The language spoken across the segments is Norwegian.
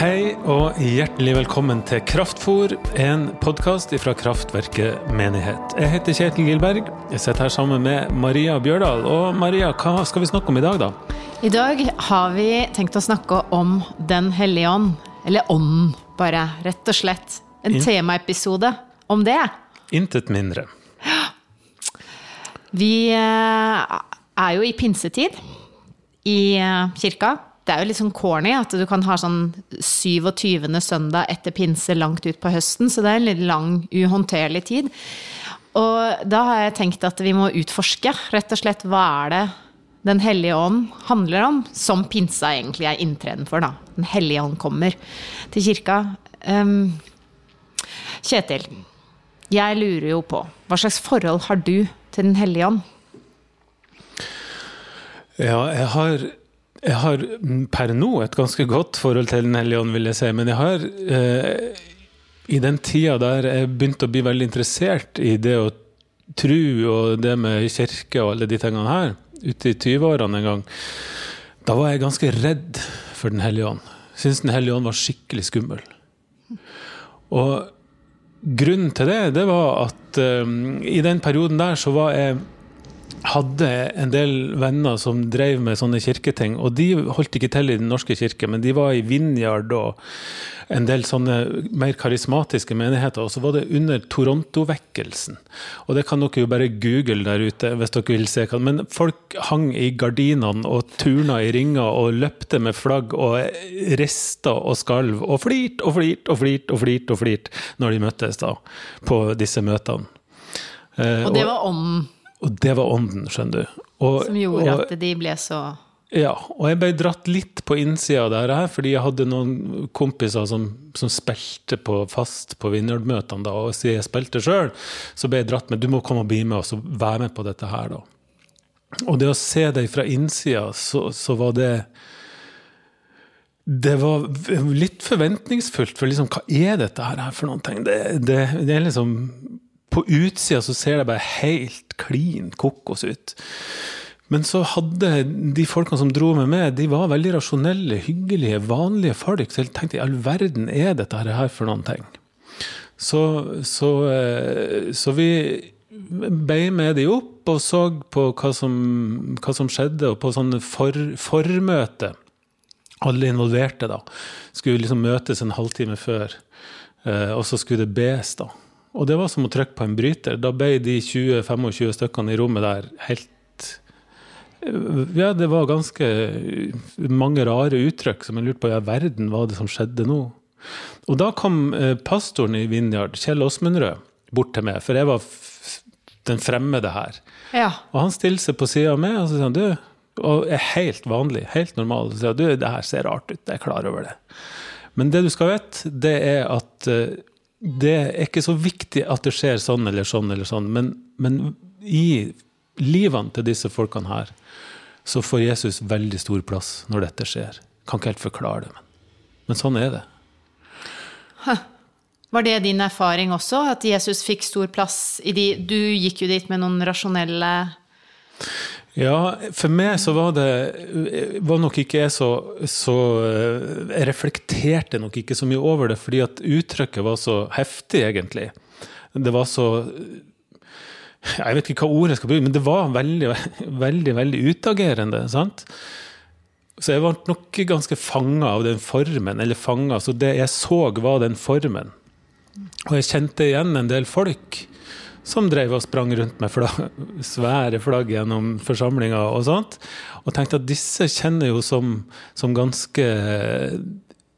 Hei og hjertelig velkommen til Kraftfor, en podkast fra Kraftverket menighet. Jeg heter Kjetil Gilberg. Jeg sitter her sammen med Maria Bjørdal. Og Maria, hva skal vi snakke om i dag, da? I dag har vi tenkt å snakke om Den hellige ånd. Eller Ånden, bare. Rett og slett. En In- temaepisode om det. Intet mindre. Vi eh, er jo i pinsetid i eh, kirka. Det er jo litt sånn corny at du kan ha sånn 27. søndag etter pinse langt ut på høsten, så det er en litt lang, uhåndterlig tid. Og da har jeg tenkt at vi må utforske rett og slett hva er det Den hellige ånd handler om, som pinsa egentlig er inntreden for, da. Den hellige ånd kommer til kirka. Um, Kjetil, jeg lurer jo på, hva slags forhold har du til Den hellige ånd? Ja, jeg har, jeg har per nå et ganske godt forhold til Den hellige ånd, vil jeg si. Men jeg har eh, i den tida der jeg begynte å bli veldig interessert i det å tro og det med kirke og alle de tingene her, ute i 20-årene en gang, da var jeg ganske redd for Den hellige ånd. Syns Den hellige ånd var skikkelig skummel. Og grunnen til det, det var at eh, i den perioden der så var jeg hadde en del venner som drev med sånne kirketing, og de holdt ikke til i Den norske kirke, men de var i Vinjard og en del sånne mer karismatiske menigheter. Og så var det under Toronto-vekkelsen. Og det kan dere jo bare google der ute hvis dere vil se. Men folk hang i gardinene og turna i ringer og løpte med flagg og rista og skalv og flirt og flirt og flirt og flirt og flirt når de møttes da på disse møtene. Eh, Og det var ånden og det var ånden, skjønner du. Og, som gjorde og, at de ble så Ja, og jeg ble dratt litt på innsida av det her, fordi jeg hadde noen kompiser som, som spilte på fast på Vinjard-møtene da, og siden jeg spilte sjøl, så ble jeg dratt med du må komme og bli med oss og være med på dette her, da. Og det å se deg fra innsida, så, så var det det var litt forventningsfullt, for liksom, hva er dette her for noen ting? Det, det, det er liksom På utsida så ser det bare helt klin kokos ut. Men så hadde de folkene som dro meg med, de var veldig rasjonelle, hyggelige, vanlige folk. Så jeg tenkte i all verden er dette her for noen ting? Så, så, eh, så vi ble med de opp og så på hva som, hva som skjedde, og på sånne for, formøte. Alle involverte da skulle liksom møtes en halvtime før, eh, og så skulle det bes. da. Og det var som å trykke på en bryter. Da ble de 20-25 stykkene i rommet der helt ja, det var ganske mange rare uttrykk som jeg lurte på i ja, verden hva det som skjedde nå. Og da kom eh, pastoren i Vinjard, Kjell Åsmundrød, bort til meg, for jeg var den fremmede her. Ja. Og han stiller seg på sida av meg og så sier han, du, og er helt vanlig, helt normal, og sier du, det her ser rart ut, jeg er klar over det. Men det du skal vite, det er at eh, det er ikke så viktig at det skjer sånn eller sånn eller sånn, men, men i livene til disse folkene her, så får Jesus veldig stor plass når dette skjer. Kan ikke helt forklare det, men, men sånn er det. Var det din erfaring også, at Jesus fikk stor plass i de Du gikk jo dit med noen rasjonelle Ja, for meg så var det var nok ikke jeg så, så Jeg reflekterte nok ikke så mye over det, fordi at uttrykket var så heftig, egentlig. Det var så Jeg vet ikke hva ordet jeg skal bruke, men det var veldig, veldig, veldig utagerende. sant? Så jeg var nok ganske fanga av den formen, eller fanga, så det jeg så, var den formen. Og jeg kjente igjen en del folk som drev og sprang rundt med flagg, svære flagg gjennom forsamlinga og sånt. Og tenkte at disse kjenner jo som, som ganske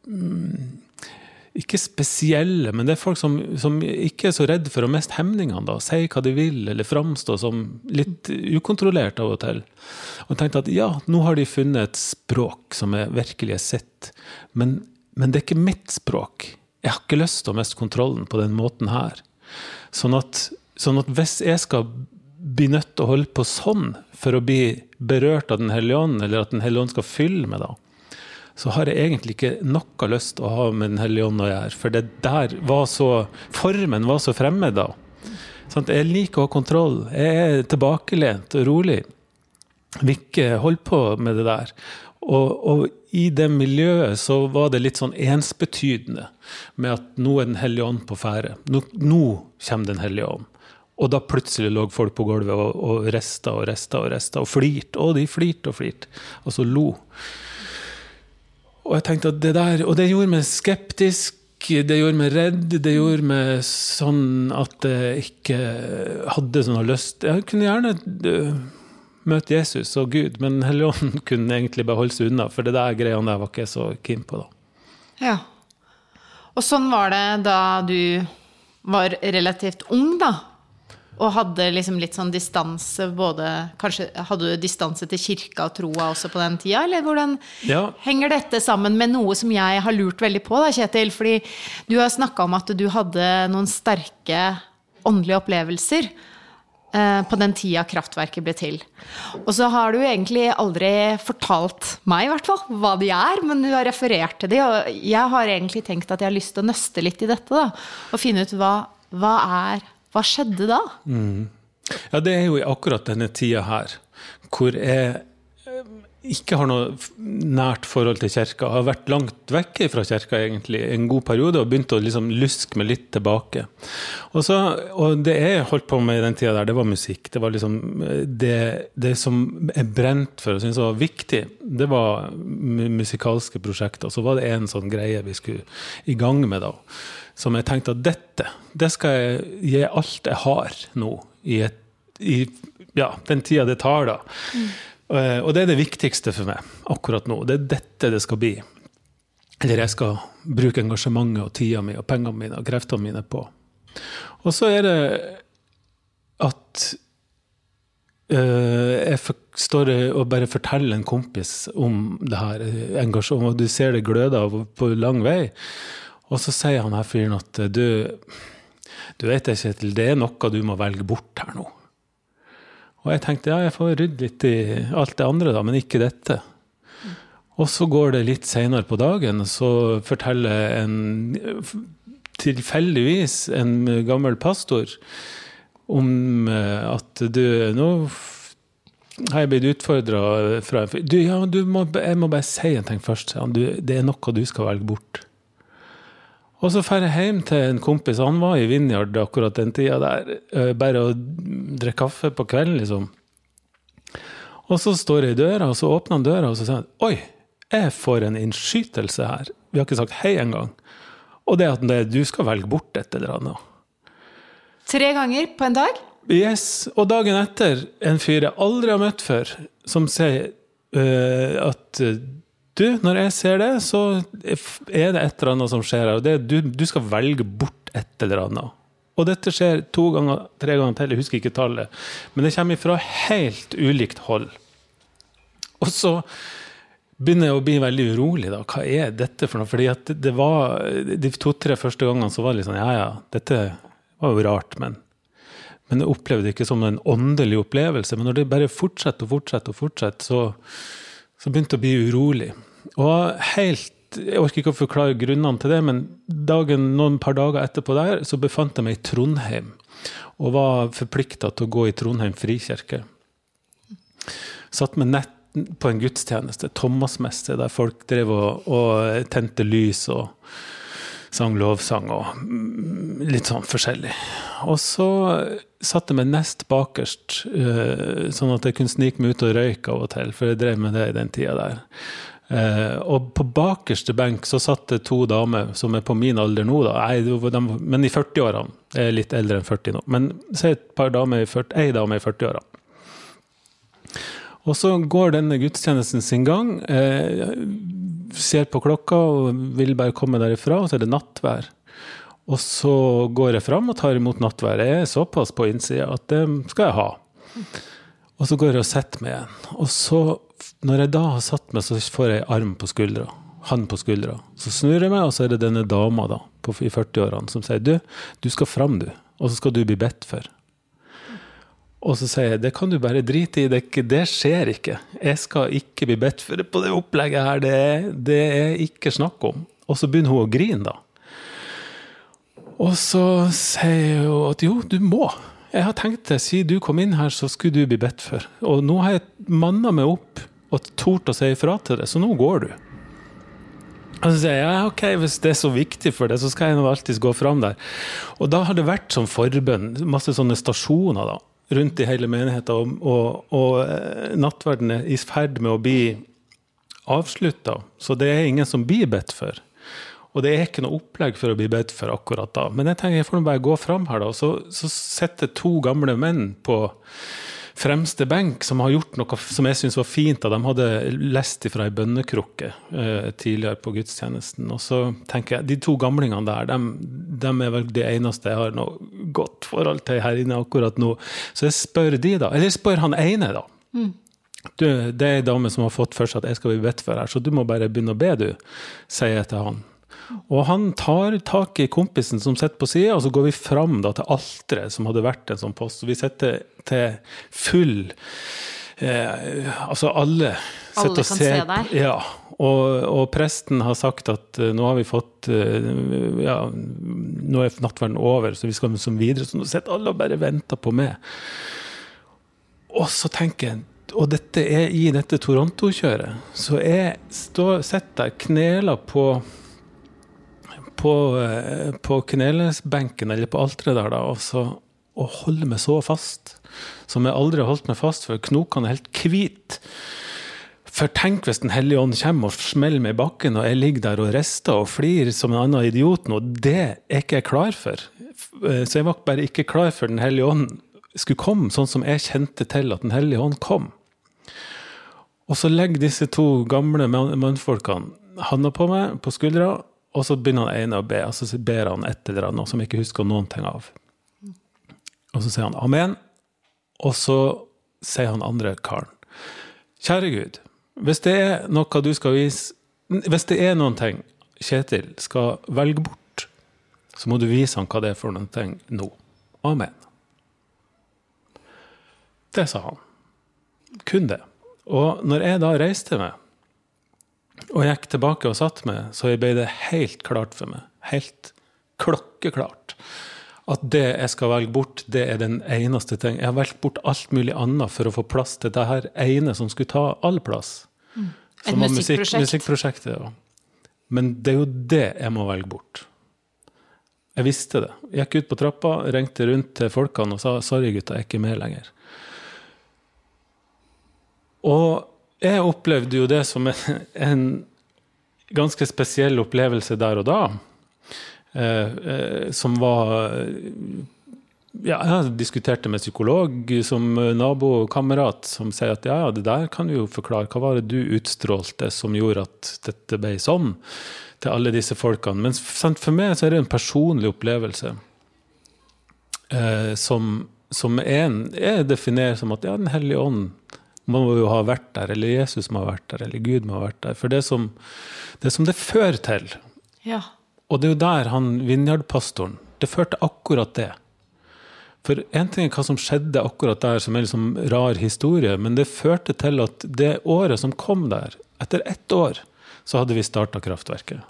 mm, Ikke spesielle, men det er folk som, som ikke er så redd for å miste hemningene. da, Si hva de vil, eller framstå som litt ukontrollert av og til. Og tenkte at ja, nå har de funnet et språk som er virkelig er sitt. Men, men det er ikke mitt språk. Jeg har ikke lyst til å miste kontrollen på den måten her. Sånn at, sånn at hvis jeg skal bli nødt til å holde på sånn for å bli berørt av Den hellige ånd, eller at Den hellige ånd skal fylle meg, da, så har jeg egentlig ikke noe lyst til å ha med Den hellige ånd å gjøre. For det der var så Formen var så fremmed da. Sånn, jeg liker å ha kontroll. Jeg er tilbakelent og rolig. Vil ikke holde på med det der. Og, og, i det miljøet så var det litt sånn ensbetydende med at nå er Den hellige ånd på ferde. Nå, nå, kommer Den hellige ånd. Og da plutselig lå folk på gulvet og, og rista og rista og rista og flirte. Og de flirte og flirte. Og så lo. Og jeg tenkte at det der, og det gjorde meg skeptisk. Det gjorde meg redd. Det gjorde meg sånn at jeg ikke hadde sånn lyst Jeg kunne gjerne møte Jesus og Gud, men Helligånden kunne egentlig bare holde seg unna, for det der greiene der var ikke jeg så keen på, da. Ja. Og sånn var det da du var relativt ung, da? Og hadde liksom litt sånn distanse både Kanskje hadde du distanse til kirka og troa også på den tida? Eller hvordan ja. henger dette sammen med noe som jeg har lurt veldig på, da, Kjetil? Fordi du har snakka om at du hadde noen sterke åndelige opplevelser. Eh, på den tida kraftverket ble til. Og så har du egentlig aldri fortalt meg, i hvert fall, hva de er, men du har referert til de, og jeg har egentlig tenkt at jeg har lyst til å nøste litt i dette, da. Og finne ut hva, hva er Hva skjedde da? Mm. Ja, det er jo i akkurat denne tida her, hvor jeg ikke har noe nært forhold til kirka. Har vært langt vekke fra kirka egentlig en god periode og begynt å liksom luske meg litt tilbake. Og, så, og det jeg holdt på med i den tida der, det var musikk. Det var liksom det, det som jeg brent for og syntes var viktig, det var musikalske prosjekter. Så var det en sånn greie vi skulle i gang med da, som jeg tenkte at dette, det skal jeg gi alt jeg har nå, i, et, i ja, den tida det tar, da. Mm. Uh, og det er det viktigste for meg akkurat nå. Det er dette det skal bli. Eller jeg skal bruke engasjementet og tida mi og pengene mine og kreftene mine på. Og så er det at uh, jeg står og bare forteller en kompis om det her engasjementet, og du ser det gløder på lang vei. Og så sier han her fyren at du, du vet ikke, det er noe du må velge bort her nå. Og jeg tenkte ja, jeg får rydde litt i alt det andre, da, men ikke dette. Og så går det litt seinere på dagen, så forteller en tilfeldigvis en gammel pastor om eh, at du Nå har jeg blitt utfordra fra en Du, ja, du må, jeg må bare si en ting først. Du, det er noe du skal velge bort. Og så drar jeg hjem til en kompis, han var i Vinjard akkurat den tida der, eh, bare å drikke kaffe på kvelden, liksom. Og så står jeg i døra, og så åpner han døra, og så sier han oi, jeg får en innskytelse her. Vi har ikke sagt hei engang. Og det at du skal velge bort et eller annet. Tre ganger på en dag? Yes. Og dagen etter en fyr jeg aldri har møtt før, som sier uh, at du, når jeg ser det, så er det et eller annet som skjer her. du, du, skal velge bort et eller annet. Og dette skjer to ganger, tre ganger til, jeg husker ikke tallet. Men det kommer fra helt ulikt hold. Og så begynner jeg å bli veldig urolig. da, Hva er dette for noe? Fordi at det var, De to-tre første gangene så var det litt sånn Ja, ja, dette var jo rart, men men jeg opplevde det ikke som en åndelig opplevelse. Men når det bare fortsetter og fortsetter, og fortsetter, så så begynte å bli urolig. Og helt Jeg orker ikke å forklare grunnene til det, men dagen, noen par dager etterpå der, så befant jeg meg i Trondheim. Og var forplikta til å gå i Trondheim frikirke. Satt med nett på en gudstjeneste, Thomasmesse, der folk drev og, og tente lys og sang lovsang og litt sånn forskjellig. Og så satte jeg meg nest bakerst, uh, sånn at jeg kunne snike meg ut og røyke av og til, for jeg drev med det i den tida der. Uh, og på bakerste benk så satt det to damer som er på min alder nå, da. Jeg, de, men i 40-årene. Jeg er litt eldre enn 40 nå. Men se et par damer i 40, ei dame i 40-årene. Og så går denne gudstjenesten sin gang. Eh, ser på klokka og vil bare komme derifra, og så er det nattvær. Og så går jeg fram og tar imot nattværet. Jeg er såpass på innsida at det skal jeg ha. Og så går jeg og setter meg igjen. Og så, når jeg da har satt meg, så får jeg arm på skuldra. Han på skuldra. Så snur jeg meg, og så er det denne dama da, på, i 40-årene som sier du, du skal fram, du. Og så skal du bli bedt for. Og så sier jeg det kan du bare drite i, det, det skjer ikke. Jeg skal ikke bli bedt for det på det opplegget her, det, det er ikke snakk om. Og så begynner hun å grine, da. Og så sier hun at jo, du må. Jeg har tenkt det, siden du kom inn her, så skulle du bli bedt for. Og nå har jeg manna meg opp og tort å si ifra til det, så nå går du. Og så sier jeg ja, ok, hvis det er så viktig for deg, så skal jeg nå alltids gå fram der. Og da har det vært som forbønn, masse sånne stasjoner da, rundt i hele menigheten, og, og, og eh, nattverden er i ferd med å bli avslutta, så det er ingen som blir bedt for. Og det er ikke noe opplegg for å bli bedt for akkurat da. Men jeg tenker jeg får bare gå fram her, da. Så, så sitter to gamle menn på fremste benk som har gjort noe som jeg syns var fint. De hadde lest fra ei bønnekrukke eh, tidligere på gudstjenesten. Og så tenker jeg, de to gamlingene der, de, de er vel de eneste jeg har noe godt forhold til her inne akkurat nå. Så jeg spør de, da. Eller jeg spør han ene, da. Mm. Du, det er ei dame som har fått for seg at jeg skal bli bedt for her, så du må bare begynne å be, du, sier jeg til han. Og han tar tak i kompisen som sitter på sida, og så går vi fram da, til alteret, som hadde vært en sånn post. Så Vi sitter til full eh, Altså alle Alle kan se deg? Ja. Og, og, presten har sagt at uh, nå har vi fått uh, ja, Nå er nattverden over, så vi skal som videre. Så nå sitter alle og bare venter på meg. Og så tenker jeg og dette er i dette Toronto-kjøret. Så jeg sitter der, kneler på på, eh, på knelesbenken eller på alteret der, da, og, så, og holder meg så fast som jeg aldri har holdt meg fast for. Knokene er helt hvite. For tenk hvis Den hellige ånd kommer og smeller meg i bakken, og jeg ligger der og rister og flirer som en annen idiot nå. Det er ikke jeg klar for. Eh, så jeg var bare ikke klar for Den hellige ånd skulle komme, sånn som jeg kjente til at Den hellige ånd kom. Og så legger disse to gamle mannfolkene handa på meg, på skuldra, og så begynner han ene å be, og så ber han et eller annet som jeg ikke husker noen ting av. Og så sier han amen, og så sier han andre karen Kjære Gud, hvis det er noe du skal vise Hvis det er noen ting Kjetil skal velge bort, så må du vise han hva det er for noen ting nå. Amen. Det sa han. Kun det. Og når jeg da reiste meg og gikk tilbake og satt meg, så ble det helt klart for meg, helt klokkeklart, at det jeg skal velge bort, det er den eneste ting. Jeg har valgt bort alt mulig annet for å få plass til det her ene som skulle ta all plass. Mm. Et musikkprosjekt. Musikk, musikkprosjektet, ja. Men det er jo det jeg må velge bort. Jeg visste det. Jeg gikk ut på trappa, ringte rundt til folkene og sa 'sorry, gutta, jeg er ikke med lenger'. Og jeg opplevde jo det som en, en ganske spesiell opplevelse der og da. Eh, eh, som var ja, Jeg diskuterte med psykolog som nabokamerat, som sier at ja, ja, det der kan du jo forklare. Hva var det du utstrålte som gjorde at dette ble sånn til alle disse folkene? Men for meg så er det en personlig opplevelse eh, som, som en, jeg definerer som at ja, Den hellige ånd må jo ha vært der, eller Jesus må ha vært der, eller Gud må ha vært der. For det som det, som det fører til ja. Og det er jo der han Vinjard-pastoren Det førte akkurat det. For én ting er hva som skjedde akkurat der, som er liksom rar historie, men det førte til at det året som kom der, etter ett år, så hadde vi starta kraftverket.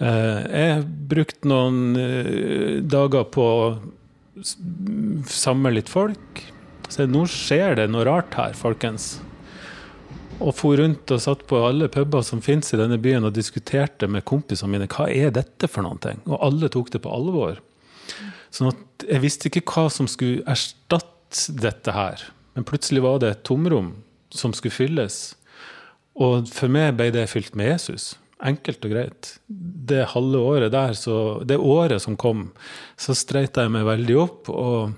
Eh, jeg brukte noen eh, dager på å samle litt folk, så nå skjer det noe rart her, folkens. Og for rundt og satt på alle puber som finnes i denne byen og diskuterte med kompisene mine hva er dette for noen ting. Og alle tok det på alvor. Sånn at jeg visste ikke hva som skulle erstatte dette her. Men plutselig var det et tomrom som skulle fylles. Og for meg ble det fylt med Jesus. Enkelt og greit. Det halve året der, så, det året som kom, så streita jeg meg veldig opp og,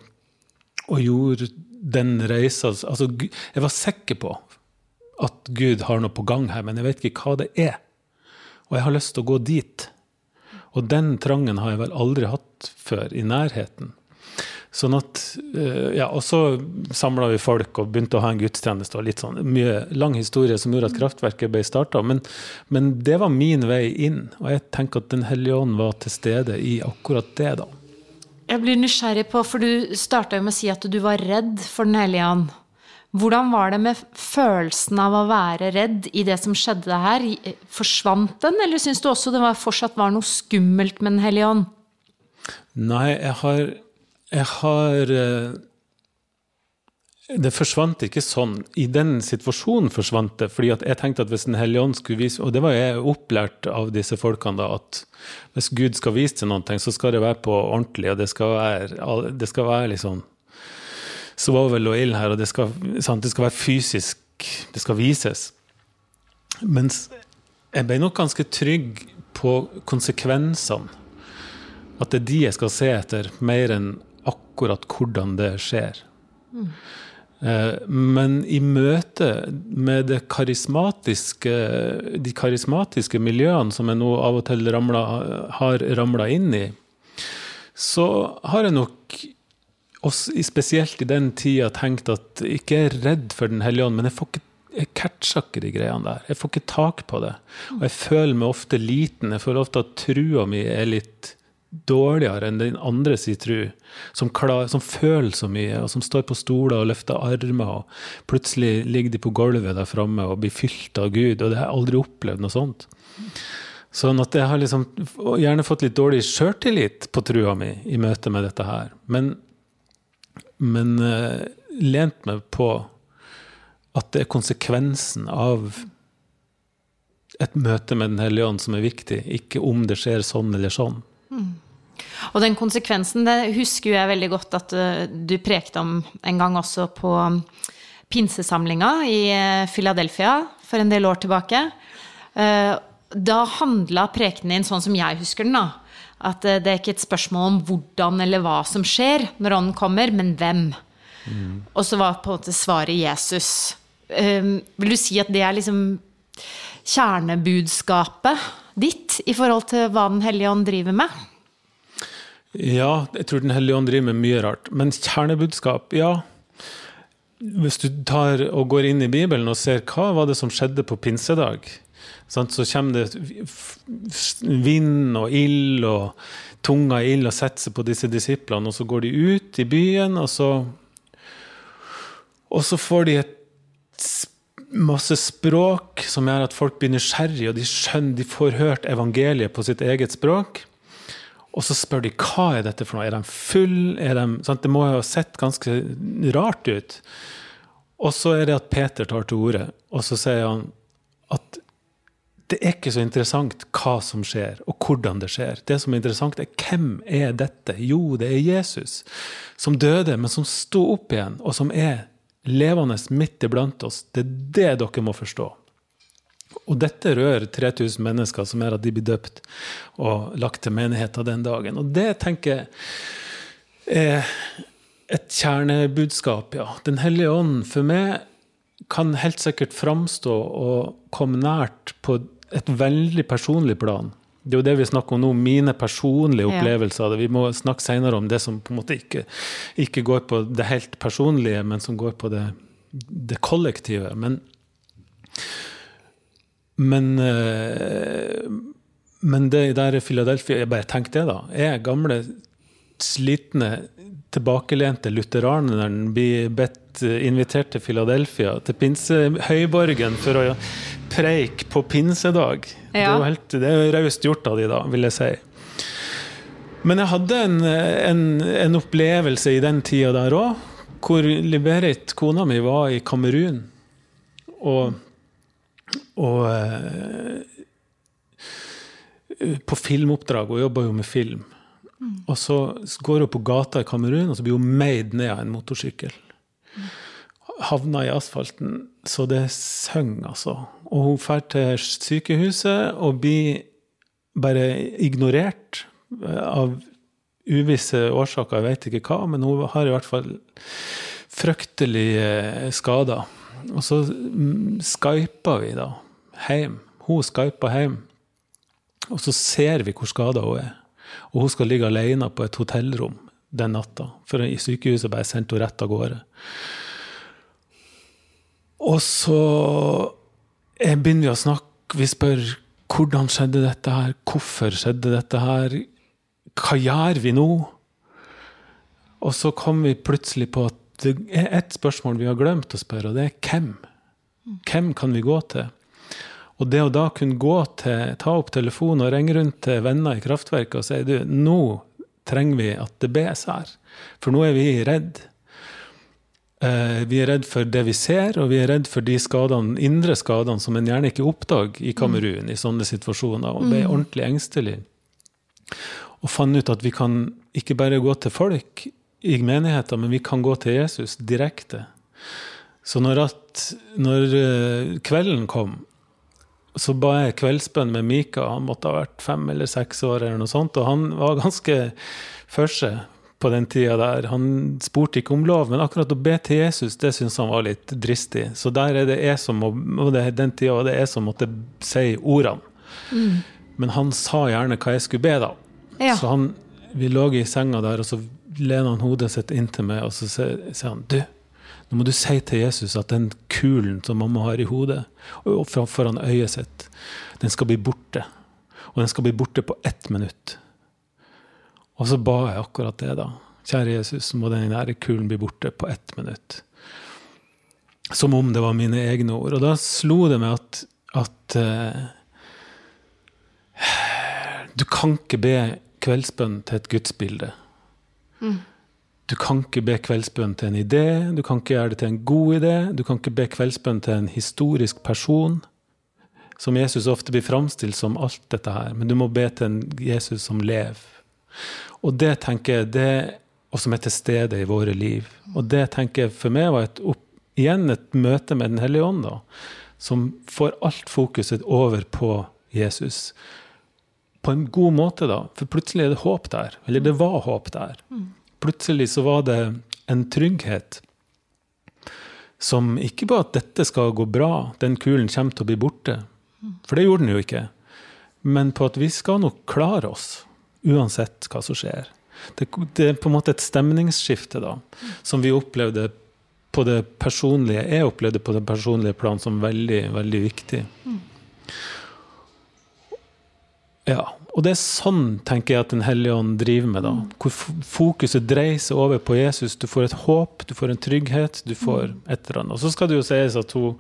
og gjorde den reisa altså, Jeg var sikker på at Gud har noe på gang her, men jeg vet ikke hva det er. Og jeg har lyst til å gå dit. Og den trangen har jeg vel aldri hatt før, i nærheten. Sånn at, eh, ja, Og så samla vi folk og begynte å ha en gudstjeneste. og litt sånn, Mye lang historie som gjorde at kraftverket ble starta. Men, men, det var min vei inn. Og jeg tenker at Den hellige ånd var til stede i akkurat det. da. Jeg blir nysgjerrig på, for du starta med å si at du var redd for Den hellige ånd. Hvordan var det med følelsen av å være redd i det som skjedde her? Forsvant den, eller syns du også det var, fortsatt var noe skummelt med Den hellige ånd? Nei, jeg har Jeg har eh, det forsvant ikke sånn. I den situasjonen forsvant det. fordi jeg tenkte at hvis Den hellige ånd skulle vise Og det var jeg opplært av disse folkene, da, at hvis Gud skal vise til noe, så skal det være på ordentlig, og det skal være, det skal være liksom svovel og ild her, og det skal, sant, det skal være fysisk. Det skal vises. Mens jeg ble nok ganske trygg på konsekvensene. At det er de jeg skal se etter, mer enn akkurat hvordan det skjer. Mm. Eh, men i møte med karismatiske, de karismatiske miljøene som jeg nå av og til ramla, har ramla inn i, så har jeg nok også, spesielt i den tida tenkt at jeg ikke er redd for Den hellige ånd, men jeg får ikke jeg catcher ikke de greiene der. Jeg får ikke tak på det. Og jeg føler meg ofte liten. Jeg føler ofte at trua mi er litt dårligere enn den andre sin tru, som, som, føler så mye, og som står på stoler og løfter armer, og plutselig ligger de på gulvet der framme og blir fylt av Gud. Og det har jeg aldri opplevd noe sånt. Sånn at jeg har liksom gjerne fått litt dårlig sjøltillit på trua mi i møte med dette her. Men, men uh, lent meg på at det er konsekvensen av et møte med Den hellige ånd som er viktig, ikke om det skjer sånn eller sånn. Mm. Og den konsekvensen det husker jeg veldig godt at uh, du prekte om en gang også på um, pinsesamlinga i uh, Philadelphia for en del år tilbake. Da handla prekenen din sånn som jeg husker den, da. At det er ikke et spørsmål om hvordan eller hva som skjer når ånden kommer, men hvem. Mm. Og så var på en måte svaret Jesus. Um, vil du si at det er liksom kjernebudskapet ditt i forhold til hva Den hellige ånd driver med? Ja, jeg tror Den hellige ånd driver med mye rart. Men kjernebudskap, ja. Hvis du tar og går inn i Bibelen og ser hva var det som skjedde på pinsedag, så kommer det vind og ild og tunga ild og setter seg på disse disiplene, og så går de ut i byen, og så Og så får de et masse språk som gjør at folk blir nysgjerrige, og de skjønner, de får hørt evangeliet på sitt eget språk. Og så spør de hva er dette for noe. Er de full? De, sant? Det må ha sett ganske rart ut. Og så er det at Peter tar til orde, og så sier han at det er ikke så interessant hva som skjer, og hvordan det skjer. Det som er interessant, er hvem er dette? Jo, det er Jesus, som døde, men som sto opp igjen, og som er levende midt iblant oss. Det er det dere må forstå. Og dette rører 3000 mennesker, som er at de blir døpt og lagt til menigheten den dagen. Og det tenker jeg er et kjernebudskap, ja. Den hellige ånd for meg kan helt sikkert framstå og komme nært på et veldig personlig plan. Det er jo det vi snakker om nå, mine personlige opplevelser av det. Vi må snakke senere om det som på en måte ikke, ikke går på det helt personlige, men som går på det, det kollektive. Men men, eh, men det der i Philadelphia Jeg bare tenk det, da. Er gamle, slitne, tilbakelente lutheraneren blir bedt eh, invitert til Philadelphia, til pinsehøyborgen, for å preike på pinsedag. Ja. Det er jo raust gjort av de da, vil jeg si. Men jeg hadde en, en, en opplevelse i den tida der òg, hvor Liberit, kona mi, var i Kamerun. Og og eh, på filmoppdrag, og jobba jo med film. Mm. Og så går hun på gata i Kamerun, og så blir hun meid ned av en motorsykkel. Mm. Havna i asfalten så det synger, altså. Og hun drar til sykehuset og blir bare ignorert eh, av uvisse årsaker, jeg vet ikke hva, men hun har i hvert fall fryktelige skader. Og så skyper skypa vi da hjem. Hun skypa hjem. Og så ser vi hvor skada hun er. Og hun skal ligge alene på et hotellrom den natta. For i sykehuset bare sendte hun rett av gårde. Og så begynner vi å snakke. Vi spør hvordan skjedde dette her? Hvorfor skjedde dette her? Hva gjør vi nå? Og så kom vi plutselig på at det er ett spørsmål vi har glemt å spørre, og det er hvem? Hvem kan vi gå til? Og det å da kunne gå til, ta opp telefonen og ringe rundt til venner i kraftverket og si du, nå trenger vi at det bes her, for nå er vi redd. Eh, vi er redd for det vi ser, og vi er redd for de skadene, indre skadene som en gjerne ikke oppdager i Kamerun i sånne situasjoner, og ble ordentlig engstelig. Og fant ut at vi kan ikke bare gå til folk i menigheten, men vi kan gå til Jesus direkte. Så når, at, når eh, kvelden kom, så ba jeg kveldsbønn med Mika. Han måtte ha vært fem eller seks år, eller noe sånt, og han var ganske for seg på den tida der. Han spurte ikke om lov, men akkurat å be til Jesus, det syntes han var litt dristig. Så der er det jeg som og det, den tida var det jeg som måtte si ordene. Mm. Men han sa gjerne hva jeg skulle be, da. Ja. Så han, vi lå i senga der, og så lener han hodet sitt inntil meg, og så sier han du, nå må du si til Jesus at den kulen som mamma har i hodet, og foran øyet sitt, den skal bli borte. Og den skal bli borte på ett minutt. Og så ba jeg akkurat det, da. Kjære Jesus, må den nære kulen bli borte på ett minutt. Som om det var mine egne ord. Og da slo det meg at, at uh, Du kan ikke be kveldsbønn til et gudsbilde. Mm. Du kan ikke be kveldsbønn til en idé, du kan ikke gjøre det til en god idé, du kan ikke be kveldsbønn til en historisk person, som Jesus ofte blir framstilt som alt dette her, men du må be til en Jesus som lever. Og det tenker jeg, det, og som er til stede i våre liv. Og det tenker jeg for meg var et, opp, igjen et møte med Den hellige ånd, da, som får alt fokuset over på Jesus. På en god måte, da, for plutselig er det håp der. Eller det var håp der. Plutselig så var det en trygghet som ikke på at dette skal gå bra, den kulen kommer til å bli borte. For det gjorde den jo ikke. Men på at vi skal nok klare oss uansett hva som skjer. Det, det, er på en måte et stemningsskifte da, som vi opplevde på det personlige, jeg opplevde på det personlige plan som veldig, veldig viktig. Ja, og det er sånn tenker jeg at Den hellige ånd driver med. da, Hvor fokuset dreier seg over på Jesus. Du får et håp, du får en trygghet, du får et eller annet. Og så skal det jo sies at hun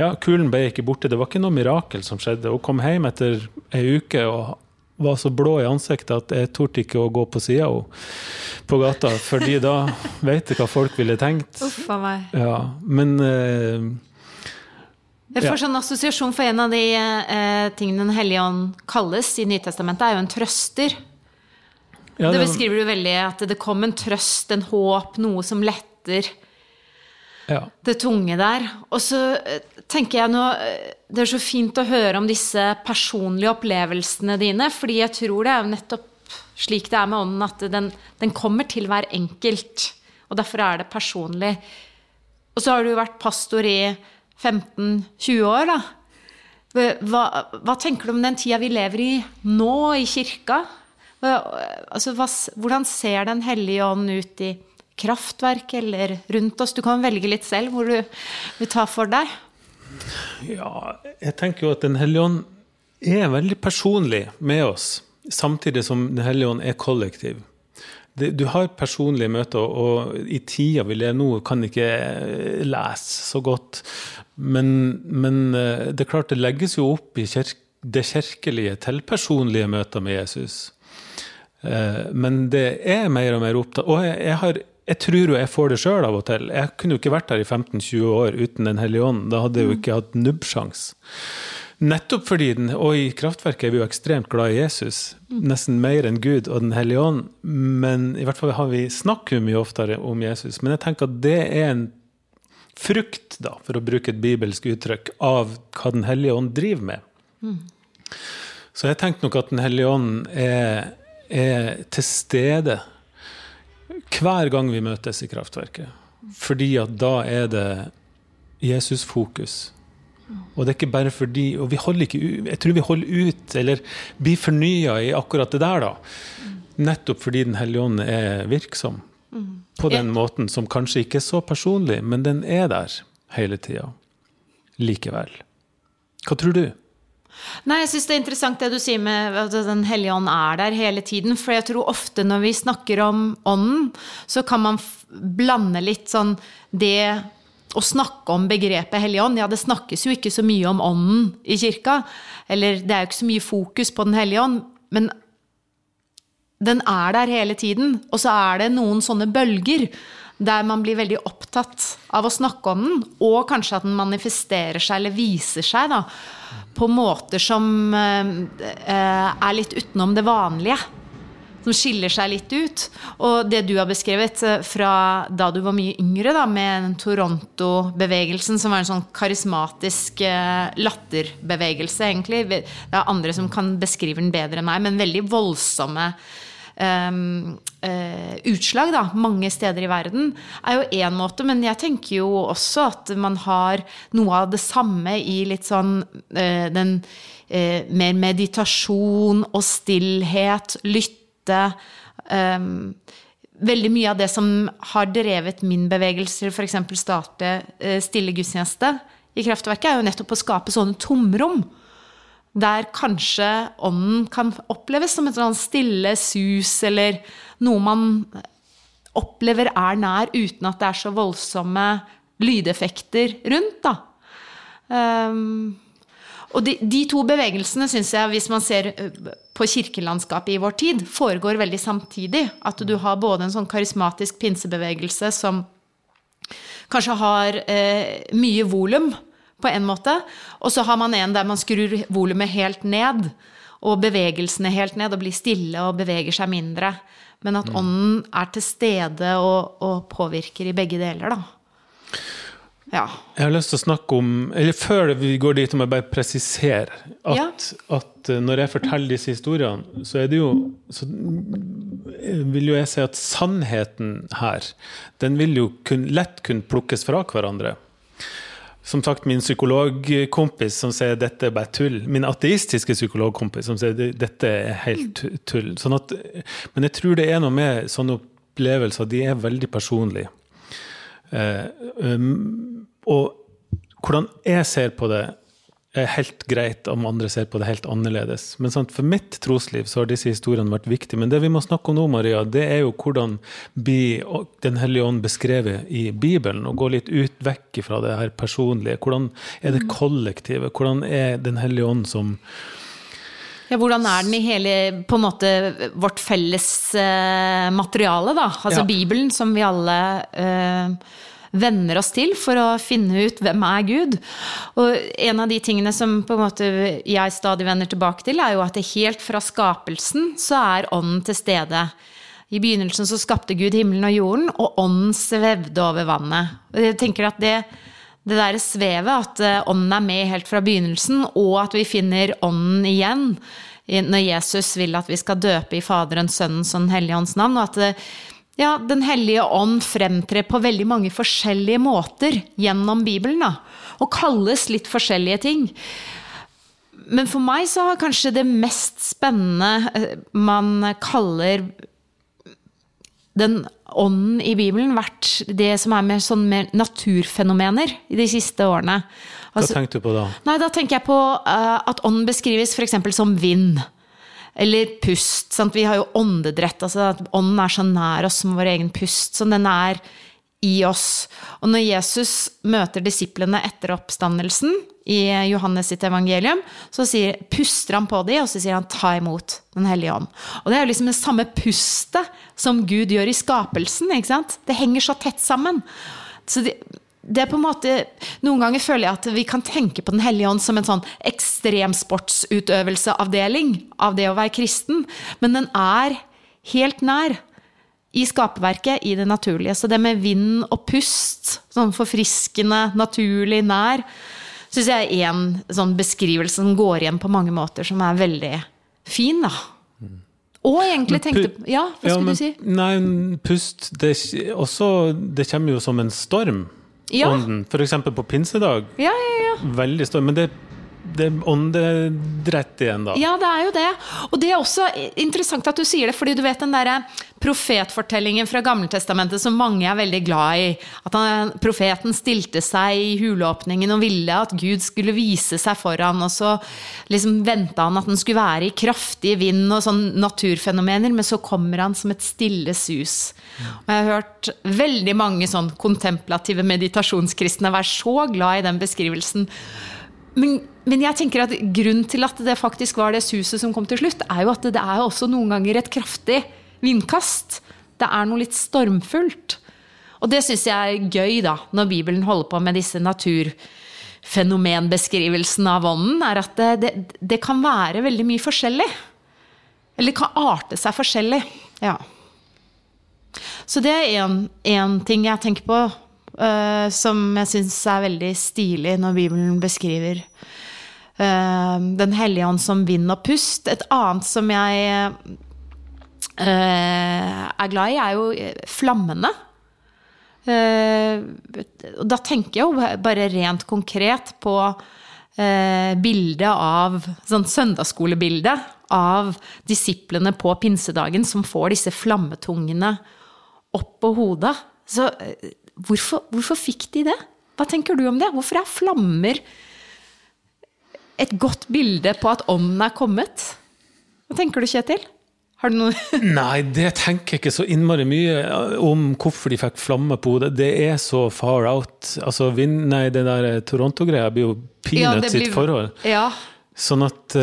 Ja, kulen ble ikke borte. Det var ikke noe mirakel som skjedde. Hun kom hjem etter ei uke og var så blå i ansiktet at jeg torde ikke å gå på sida på gata, fordi da vet jeg hva folk ville tenkt. Uff a meg. Ja, men uh, jeg får sånn assosiasjon for en av de eh, tingene Den hellige ånd kalles i Nytestamentet, er jo en trøster. Ja, det, det beskriver du veldig, at det kom en trøst, en håp, noe som letter ja. det tunge der. Og så eh, tenker jeg nå eh, Det er så fint å høre om disse personlige opplevelsene dine, fordi jeg tror det er jo nettopp slik det er med ånden, at den, den kommer til hver enkelt. Og derfor er det personlig. Og så har du vært pastor i 15-20 år, da. Hva, hva, tenker du om den tida vi lever i nå, i kirka? Altså, hva, hvordan ser Den hellige ånd ut i kraftverk eller rundt oss? Du kan velge litt selv hvor du vil ta for deg. Ja, jeg tenker jo at Den hellige ånd er veldig personlig med oss, samtidig som Den hellige ånd er kollektiv. Du har personlige møter, og i tida vi lever nå, kan ikke lese så godt. Men, men, eh, det er klart det legges jo opp i kirke, det kirkelige til personlige møter med Jesus. Eh, men det er mer og mer opptatt Og jeg, jeg har jeg tror jo jeg får det sjøl av og til. Jeg kunne jo ikke vært her i 15-20 år uten Den hellige ånd. Da hadde jeg jo ikke hatt nubbsjans. Nettopp fordi den, Og i Kraftverket er vi jo ekstremt glad i Jesus. Nesten mer enn Gud og Den hellige ånd. Men i hvert fall har vi snakker mye oftere om Jesus. Men jeg tenker at det er en frukt, da, for å bruke et bibelsk uttrykk, av hva Den hellige ånd driver med. Mm. Så jeg tenker nok at Den hellige ånd er, er til stede hver gang vi møtes i kraftverket. Fordi at da er det Jesus-fokus. Og det er ikke bare fordi Og vi holder ikke Jeg tror vi holder ut, eller blir fornya i akkurat det der, da. Nettopp fordi Den hellige ånd er virksom. På den måten som kanskje ikke er så personlig, men den er der hele tida. Likevel. Hva tror du? Nei, jeg syns det er interessant det du sier med at Den hellige ånd er der hele tiden. For jeg tror ofte når vi snakker om ånden, så kan man blande litt sånn det å snakke om begrepet Hellig ånd. Ja, det snakkes jo ikke så mye om ånden i kirka. Eller det er jo ikke så mye fokus på Den hellige ånd. Men den er der hele tiden. Og så er det noen sånne bølger der man blir veldig opptatt av å snakke om den, og kanskje at den manifesterer seg eller viser seg da, på måter som eh, eh, er litt utenom det vanlige. Som skiller seg litt ut. Og det du har beskrevet eh, fra da du var mye yngre, da, med Toronto-bevegelsen, som var en sånn karismatisk latterbevegelse, egentlig. Det er andre som kan beskrive den bedre enn meg, men veldig voldsomme uh, utslag da, mange steder i verden, er jo én måte. Men jeg tenker jo også at man har noe av det samme i litt sånn uh, den uh, mer meditasjon og stillhet, lytte. Veldig mye av det som har drevet min bevegelse, f.eks. starte Stille gudstjeneste i Kraftverket, er jo nettopp å skape sånne tomrom der kanskje ånden kan oppleves som et stille sus, eller noe man opplever er nær, uten at det er så voldsomme lydeffekter rundt. da. Um, og de, de, to bevegelsene syns jeg, hvis man ser på kirkelandskapet i vår tid, foregår veldig samtidig. At du har både en sånn karismatisk pinsebevegelse som kanskje har eh, mye volum, på en måte. Og så har man en der man skrur volumet helt ned, og bevegelsene helt ned, og blir stille og beveger seg mindre. Men at mm. ånden er til stede og, og påvirker i begge deler, da. Ja. Jeg har lyst til å snakke om Eller før vi går dit, må jeg bare presisere at, ja. at eh, når jeg forteller disse historiene, så er det jo Så vil jo jeg si at sannheten her, den vil jo kun, lett kunne plukkes fra hverandre som sagt, min psykologkompis som sier dette er bare tull. Min ateistiske psykologkompis som sier dette er helt tull. Sånn at, men jeg tror det er noe med sånne opplevelser, de er veldig personlige. Eh, um, og hvordan jeg ser på det, er helt greit om andre ser på det helt annerledes. Men sant, for mitt trosliv så har disse historiene vært viktige. Men det vi må snakke om nå, Maria, det er jo hvordan blir Den hellige ånd beskrevet i Bibelen, og gå litt ut vekk fra det her personlige. Hvordan er det mm. kollektive? Hvordan er Den hellige ånd som ja, Hvordan er den i hele på en måte vårt felles uh, materiale, da? Altså ja. Bibelen, som vi alle uh, venner oss til for å finne ut hvem er Gud. Og en av de tingene som på en måte jeg stadig vender tilbake til, er jo at det helt fra skapelsen så er ånden til stede. I begynnelsen så skapte Gud himmelen og jorden, og ånden svevde over vannet. Og jeg tenker at det, det der svevet, at eh, ånden er med helt fra begynnelsen, og at vi finner ånden igjen når Jesus vil at vi skal døpe i Faderens, Sønnens og Den hellige ånds navn, og at det, ja, Den hellige ånd fremtrer på veldig mange forskjellige måter gjennom Bibelen. Da, og kalles litt forskjellige ting. Men for meg så har kanskje det mest spennende eh, man kaller den ånden i Bibelen vært det som er mer, sånn mer naturfenomener i de siste årene. Altså, Hva tenkte du på da? Nei, Da tenker jeg på uh, at ånden beskrives f.eks. som vind. Eller pust. Sant? Vi har jo åndedrett. Altså at ånden er så nær oss som vår egen pust. Så den er i oss. Og når Jesus møter disiplene etter oppstandelsen i Johannes sitt evangelium, så sier, puster han på dem, og så sier han 'ta imot Den hellige ånd'. Og det er jo liksom det samme pustet som Gud gjør i skapelsen. ikke sant? Det henger så tett sammen. Så det, det er på en måte, Noen ganger føler jeg at vi kan tenke på Den hellige ånd som en sånn ekstremsportsutøvelseavdeling av det å være kristen. Men den er helt nær i skaperverket, i det naturlige. Så det med vind og pust, sånn forfriskende, naturlig nær, syns jeg er en sånn beskrivelse som går igjen på mange måter, som er veldig fin, da. Og egentlig tenkte Ja, hva skulle ja, men, du si? Nei, pust det, også, det kommer jo som en storm ja. ånden. F.eks. på pinsedag. Ja, ja, ja. Veldig stor. Men det det er åndedrett igjen, da. Ja, det er jo det. Og det er også interessant at du sier det, fordi du vet den derre profetfortellingen fra Gammeltestamentet som mange er veldig glad i. At han, profeten stilte seg i huleåpningen og ville at Gud skulle vise seg foran, og så liksom venta han at den skulle være i kraftig vind og sånn naturfenomener, men så kommer han som et stille sus. Og jeg har hørt veldig mange sånn kontemplative meditasjonskristne være så glad i den beskrivelsen. Men, men, jeg tenker at grunnen til at det faktisk var det suset som kom til slutt, er jo at det er også noen ganger et kraftig vindkast. Det er noe litt stormfullt. Og det syns jeg er gøy, da, når Bibelen holder på med disse naturfenomenbeskrivelsene av ånden, er at det, det, det kan være veldig mye forskjellig. Eller kan arte seg forskjellig. Ja. Så det er én ting jeg tenker på, uh, som jeg syns er veldig stilig når Bibelen beskriver uh, Den hellige ånd som vind og pust. Et annet som jeg uh, er glad i, er jo flammene. Da tenker jeg jo bare rent konkret på bildet av Sånn søndagsskolebilde av disiplene på pinsedagen som får disse flammetungene opp på hodet. Så hvorfor, hvorfor fikk de det? Hva tenker du om det? Hvorfor er flammer et godt bilde på at ånden er kommet? Hva tenker du, Kjetil? Har du noe Nei, det tenker jeg ikke så innmari mye om hvorfor de fikk flamme på hodet. Det er så far out. Altså, nei, det der Toronto-greia blir jo peanuts ja, sitt forhold. Ja. Sånn at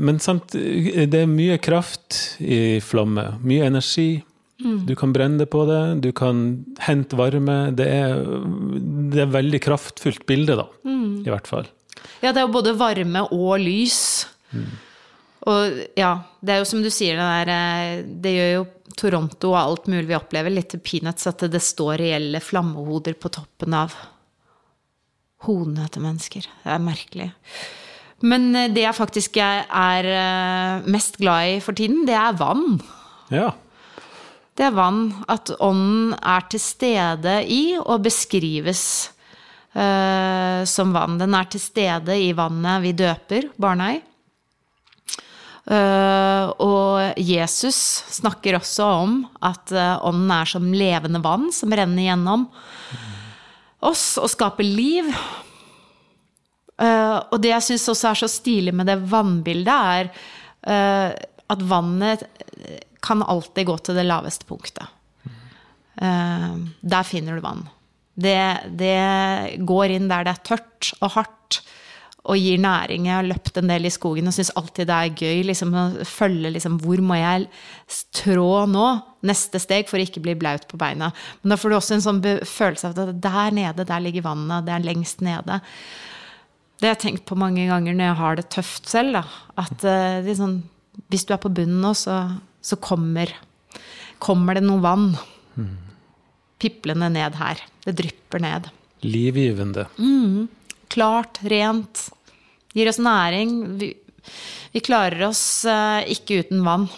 Men samt, det er mye kraft i flamme. Mye energi. Mm. Du kan brenne det på det, du kan hente varme. Det er, det er veldig kraftfullt bilde, da. Mm. I hvert fall. Ja, det er jo både varme og lys. Mm. Og ja, det er jo som du sier, det der Det gjør jo Toronto og alt mulig vi opplever, litt til peanuts, at det står reelle flammehoder på toppen av hodene til mennesker. Det er merkelig. Men det jeg faktisk er mest glad i for tiden, det er vann. Ja. Det er vann. At ånden er til stede i og beskrives uh, som vann. Den er til stede i vannet vi døper barna i. Uh, og Jesus snakker også om at uh, ånden er som levende vann som renner gjennom oss og skaper liv. Uh, og det jeg syns også er så stilig med det vannbildet, er at vannet kan alltid gå til det laveste punktet. der finner du vann. Det, det går inn der det er tørt og hardt og gir næring. Jeg har løpt en del i skogen og syns alltid det er gøy liksom, å følge liksom, hvor må jeg trå nå, neste steg, for å ikke bli blaut på beina. Men da får du også en sånn følelse av at der nede, der ligger vannet, det er lengst nede. Det har jeg tenkt på mange ganger når jeg har det tøft selv. Da. At uh, liksom, hvis du er på bunnen nå, så, så kommer, kommer, det noe vann. Mm. Piplende ned her. Det drypper ned. Livgivende. Mm klart, rent. Gir oss næring. Vi, vi klarer oss uh, ikke uten vann.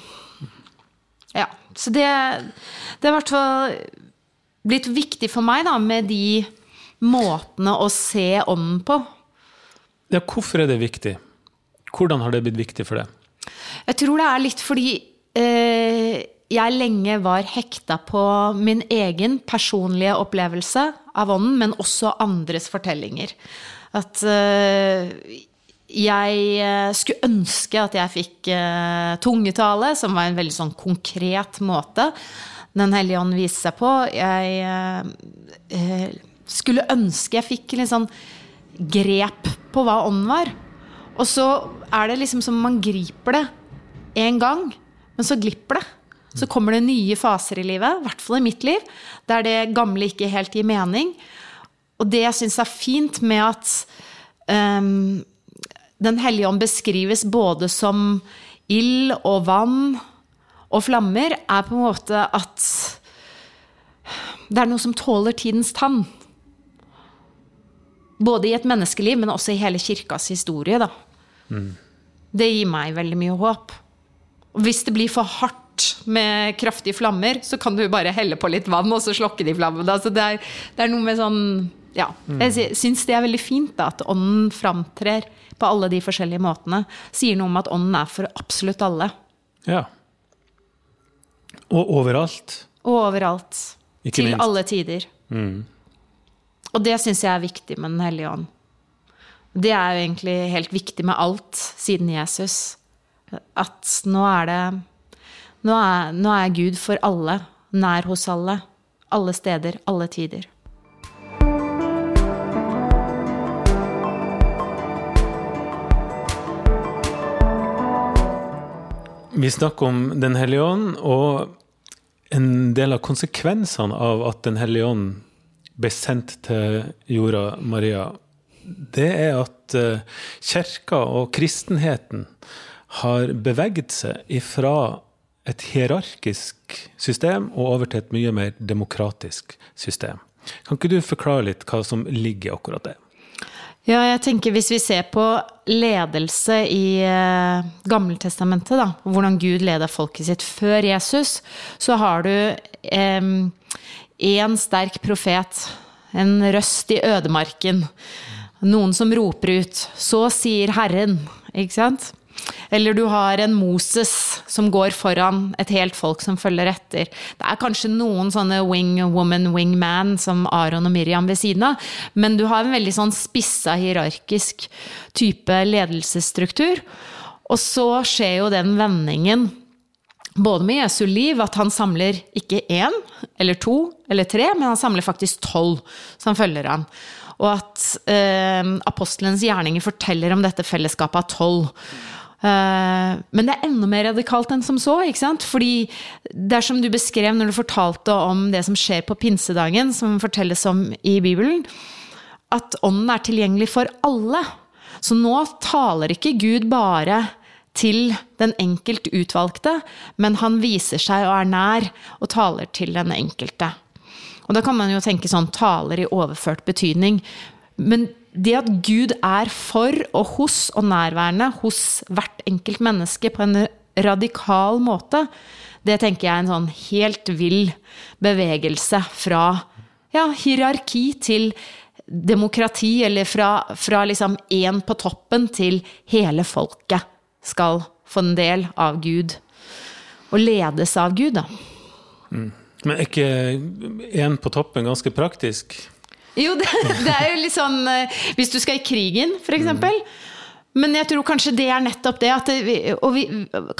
Ja. Så det, det har i hvert fall blitt viktig for meg da, med de måtene å se ånden på. Ja, hvorfor er det viktig? Hvordan har det blitt viktig for deg? Jeg tror det er litt fordi jeg lenge var hekta på min egen personlige opplevelse av ånden, men også andres fortellinger. At uh, jeg eh, skulle ønske at jeg fikk tungetale, som var en veldig sånn konkret måte Den hellige ånd viste seg på. Jeg skulle ønske jeg fikk litt sånn grep på hva ånden var. Og så er det liksom som man griper det én gang, men så glipper det. Så kommer det nye faser i livet, i hvert fall i mitt liv, der det gamle ikke helt gir mening. Og det jeg syns er fint med at um, Den hellige ånd beskrives både som ild og vann og flammer, er på en måte at det er noe som tåler tidens tann. Både i et menneskeliv, men også i hele kirkas historie. Da. Mm. Det gir meg veldig mye håp. Hvis det blir for hardt med kraftige flammer, så kan du bare helle på litt vann, og så slokke de flammene. Altså det, er, det er noe med sånn ja. Jeg syns det er veldig fint da, at ånden framtrer på alle de forskjellige måtene. Sier noe om at ånden er for absolutt alle. Ja. Og overalt. Og overalt. Ikke Til minst. alle tider. Mm. Og det syns jeg er viktig med Den hellige ånd. Det er jo egentlig helt viktig med alt siden Jesus. At nå er det Nå er, nå er Gud for alle, nær hos alle. Alle steder, alle tider. Vi snakker om Den hellige ånd, og en del av konsekvensene av at Den hellige ånd ble sendt til jorda Maria, det er at uh, kirka og kristenheten har beveget seg ifra et hierarkisk system og over til et mye mer demokratisk system. Kan ikke du forklare litt hva som ligger akkurat det? Ja, jeg tenker hvis vi ser på ledelse i eh, Gammeltestamentet, da, hvordan Gud leda folket sitt før Jesus, så har du én eh, sterk profet, en røst i ødemarken, noen som roper ut 'Så sier Herren', ikke sant? Eller du har en Moses som går foran et helt folk som følger etter. Det er kanskje noen sånne wing woman, wing man som Aron og Miriam ved siden av, men du har en veldig sånn spissa, hierarkisk type ledelsesstruktur. Og så skjer jo den vendingen både med Jesu liv, at han samler ikke én eller to eller tre, men han samler faktisk tolv som følger han. Og at eh, apostelens gjerninger forteller om dette fellesskapet av tolv. Eh, men det er enda mer radikalt enn som så. ikke sant? Fordi det er som du beskrev når du fortalte om det som skjer på pinsedagen, som fortelles om i Bibelen, at ånden er tilgjengelig for alle. Så nå taler ikke Gud bare til den enkelt utvalgte, men han viser seg og er nær og taler til den enkelte. Og da kan man jo tenke sånn taler i overført betydning. Men det at Gud er for og hos og nærværende hos hvert enkelt menneske på en radikal måte, det tenker jeg er en sånn helt vill bevegelse fra ja, hierarki til demokrati, eller fra, fra liksom én på toppen til hele folket skal få en del av Gud. Og ledes av Gud, da. Mm. Men er ikke én på toppen ganske praktisk? Jo, det, det, er jo litt sånn eh, Hvis du skal i krigen, f.eks. Mm. Men jeg tror kanskje det er nettopp det. Vi, og vi,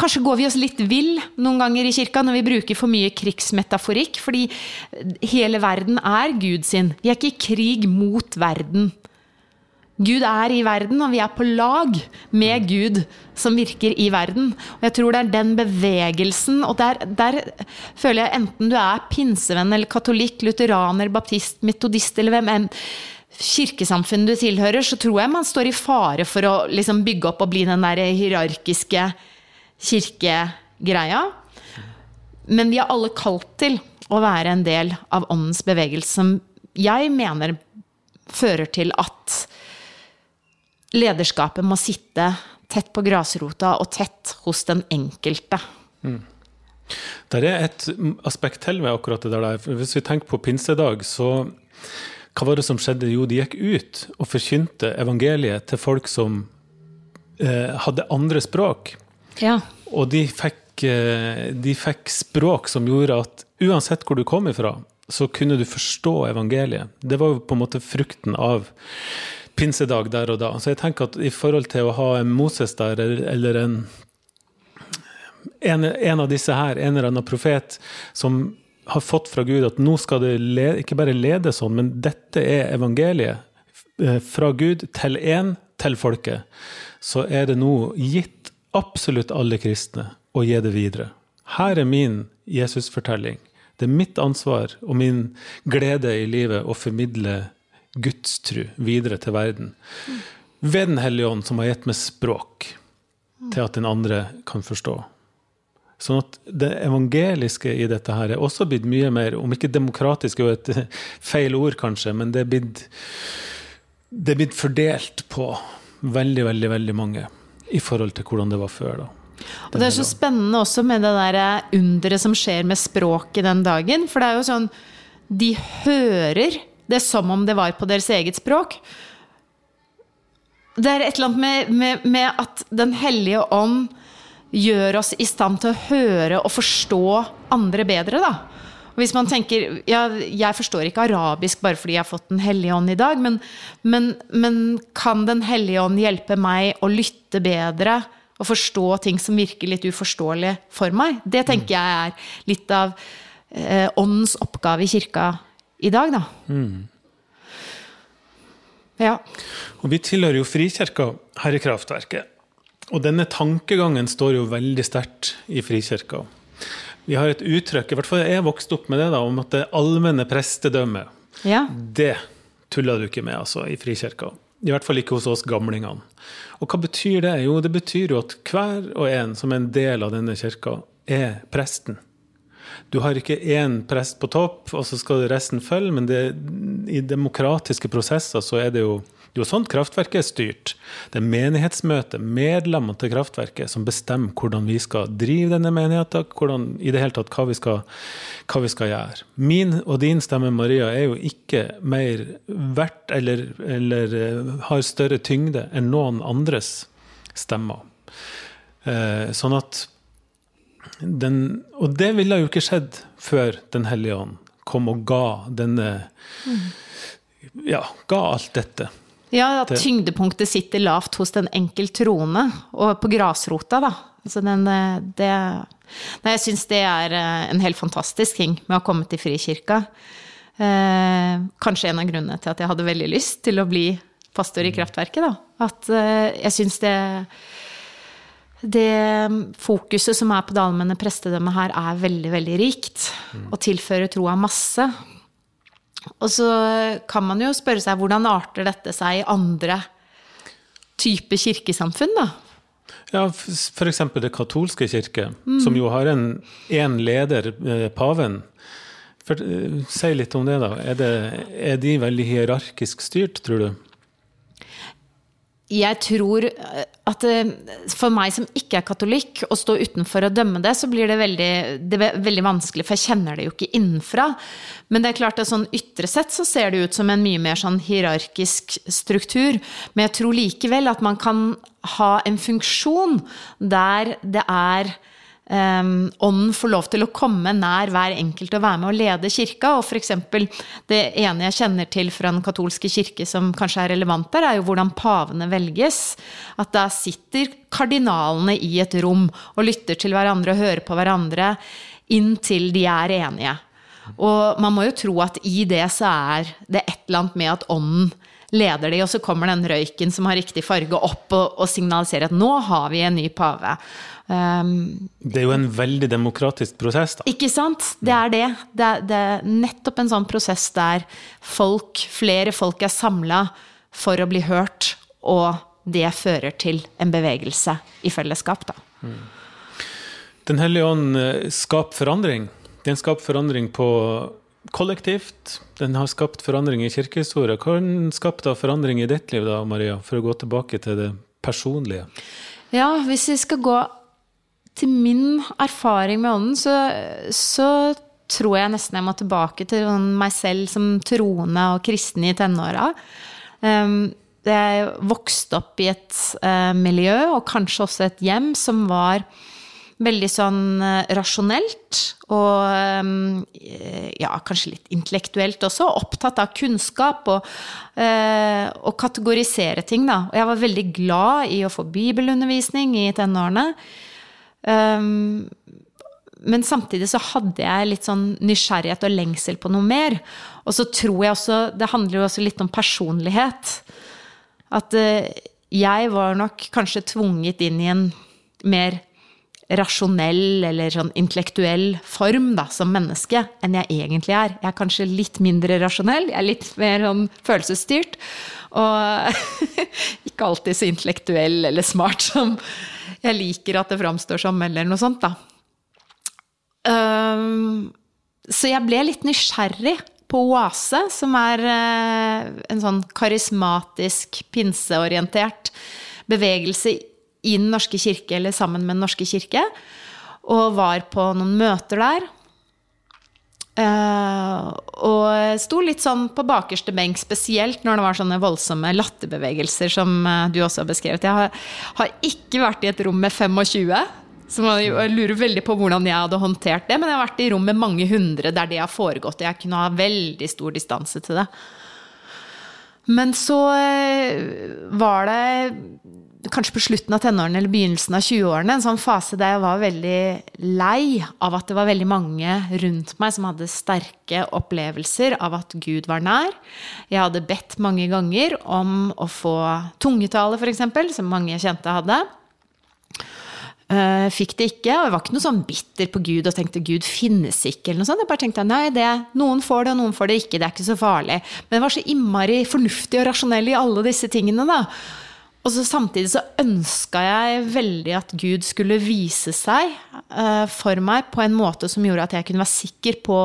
kanskje går vi oss litt vill noen ganger i kirka når vi bruker for mye krigsmetaforikk. Fordi hele verden er Gud sin. Vi er ikke i krig mot verden. Gud er i verden, og vi er på lag med Gud som virker i verden. Og jeg tror det er den bevegelsen, og der, der føler jeg enten du er pinsevenn eller katolikk, lutheraner, baptist, metodist eller hvem enn kirkesamfunnet du tilhører, så tror jeg man står i fare for å liksom bygge opp og bli den der hierarkiske kirkegreia. Men vi er alle kalt til å være en del av åndens bevegelse, som jeg mener fører til at lederskapet må sitte tett på grasrota og tett hos den enkelte. Mm. Det er et aspekt til ved akkurat det der. Hvis vi tenker på pinsedag, så hva var det som skjedde? Jo, de gikk ut og forkynte evangeliet til folk som eh, hadde andre språk. Ja. Og de fikk, eh, de fikk språk som gjorde at uansett hvor du kom ifra, så kunne du forstå evangeliet. Det var jo på en måte frukten av pinsedag der og da. Så jeg tenker at i forhold til å ha en Moses der, eller en, en, en av disse her, en eller annen profet, som har fått fra Gud at nå skal det lede, ikke bare lede sånn, men dette er evangeliet eh, fra Gud til én, til folket, så er det nå gitt absolutt alle kristne å gi det videre. Her er min Jesusfortelling. Det er mitt ansvar og min glede i livet å formidle gudstru videre til verden. Ved Den hellige ånd, som har gitt meg språk til at den andre kan forstå. Sånn at det evangeliske i dette her er også blitt mye mer, om ikke demokratisk er et feil ord, kanskje, men det er blitt, det er blitt fordelt på veldig, veldig, veldig mange i forhold til hvordan det var før. da. Og Det er så spennende også med det der underet som skjer med språket den dagen. For det er jo sånn De hører det som om det var på deres eget språk. Det er et eller annet med, med, med at Den hellige ånd gjør oss i stand til å høre og forstå andre bedre, da. Hvis man tenker ja, Jeg forstår ikke arabisk bare fordi jeg har fått Den hellige ånd i dag, men, men, men kan Den hellige ånd hjelpe meg å lytte bedre og forstå ting som virker litt uforståelig for meg? Det tenker jeg er litt av eh, åndens oppgave i kirka i dag, da. Mm. Ja. Og vi tilhører jo Frikirka her i Kraftverket. Og denne tankegangen står jo veldig sterkt i Frikirka. Vi har et uttrykk, i hvert fall jeg vokste opp med det, da, om at det allmenne prestedømmet, Ja. det tuller du ikke med altså, i Frikirka. I hvert fall ikke hos oss gamlingene. Og hva betyr det? Jo, det betyr jo at hver og en som er en del av denne kirka, er presten. Du har ikke én prest på topp, og så skal resten følge, men det, i demokratiske prosesser så er det jo det er jo sånn kraftverket er styrt. Det er menighetsmøtet, medlemmene til kraftverket, som bestemmer hvordan vi skal drive denne menigheten, hvordan, i det hele tatt hva vi, skal, hva vi skal gjøre. Min og din stemme, Maria, er jo ikke mer verdt eller, eller eh, har større tyngde enn noen andres stemmer. Eh, sånn at den, Og det ville jo ikke skjedd før Den hellige ånd kom og ga denne Ja, ga alt dette. Ja, at tyngdepunktet sitter lavt hos den enkelt troende, og på grasrota, da. Altså den, eh, det Nei, jeg syns det er eh, en helt fantastisk ting med å komme til Frikirka. Eh, kanskje en av grunnene til at jeg hadde veldig lyst til å bli pastor i Kraftverket, da. At eh, jeg syns det det fokuset som er på det allmenne prestedømmet her, er veldig, veldig rikt. Og tilfører troa masse. Og så kan man jo spørre seg hvordan arter dette seg i andre typer kirkesamfunn, da? Ja, f.eks. det katolske kirke, som jo har en én leder, eh, paven. For, eh, si litt om det, da. Er, det, er de veldig hierarkisk styrt, tror du? Jeg tror eh, at eh, for meg som ikke er katolikk, å stå utenfor og dømme det, så blir det veldig, det blir veldig vanskelig, for jeg kjenner det jo ikke innenfra. Men det er klart at sånn ytre sett så ser det ut som en mye mer sånn hierarkisk struktur. Men jeg tror likevel at man kan ha en funksjon der det er um, ånden får lov til å komme nær hver enkelt og være med å lede kirka. Og f.eks. det ene jeg kjenner til fra den katolske kirke som kanskje er relevant der, er jo hvordan pavene velges. At da sitter kardinalene i et rom og lytter til hverandre og hører på hverandre inntil de er enige. Og man må jo tro at i det så er det et eller annet med at ånden leder de, og så kommer den røyken som har riktig farge opp og, og signaliserer at nå har vi en ny pave. Um, Det er jo en veldig demokratisk prosess, da. ikke sant? Det er det. Det er, det er nettopp en sånn prosess der folk, flere folk er samla for å bli hørt, og det fører til en bevegelse i fellesskap, da. Den hellige ånd eh, skaper forandring. Den skaper forandring på kollektivt. Den har skapt forandring i kirkehistoria. Hva har den skapt av forandring i ditt liv, da, Maria? For å gå tilbake til det personlige. Ja, hvis vi skal gå til min erfaring med ånden, så, så tror jeg nesten jeg må tilbake til sånn meg selv som troende og kristen i tenåra. Um, jeg vokste opp i et uh, miljø, og kanskje også et hjem, som var veldig sånn uh, rasjonelt og um, ja, kanskje litt intellektuelt også. Opptatt av kunnskap og, og kategorisere ting, da. Og jeg var veldig glad i å få bibelundervisning i tenårene. Um, men samtidig så hadde jeg litt sånn nysgjerrighet og lengsel på noe mer. Og så tror jeg også Det handler jo også litt om personlighet. At jeg var nok kanskje tvunget inn i en mer rasjonell eller sånn intellektuell form da, som menneske enn jeg egentlig er. Jeg er kanskje litt mindre rasjonell, jeg er litt mer sånn følelsesstyrt. Og ikke alltid så intellektuell eller smart som jeg liker at det framstår som, eller noe sånt, da. Um, så jeg ble litt nysgjerrig på Oase, som er uh, en sånn karismatisk, pinseorientert bevegelse i Den norske kirke, eller sammen med Den norske kirke. Og var på noen møter der. Uh, og sto litt sånn på bakerste benk, spesielt når det var sånne voldsomme latterbevegelser som uh, du også har beskrevet. Jeg har, har, ikke vært i et rom med 25. Så jeg lurer veldig på hvordan jeg hadde håndtert det. Men jeg har vært i rom med mange hundre der det har foregått. Og jeg kunne ha veldig stor distanse til det. Men så uh, var det kanskje på slutten av tenårene eller begynnelsen av 20-årene, en sånn fase der jeg var veldig lei av at det var veldig mange rundt meg som hadde sterke opplevelser av at Gud var nær. Jeg hadde bedt mange ganger om å få tungetale, f.eks., som mange kjente hadde. Uh, fikk det ikke, og jeg var ikke noe sånn bitter på Gud og tenkte Gud finnes ikke. eller noe sånt. Jeg bare tenkte nei, det, noen får det, og noen får det ikke. Det er ikke så farlig. Men jeg var så innmari fornuftig og rasjonell i alle disse tingene. da. Og så samtidig så ønska jeg veldig at Gud skulle vise seg uh, for meg på en måte som gjorde at jeg kunne være sikker på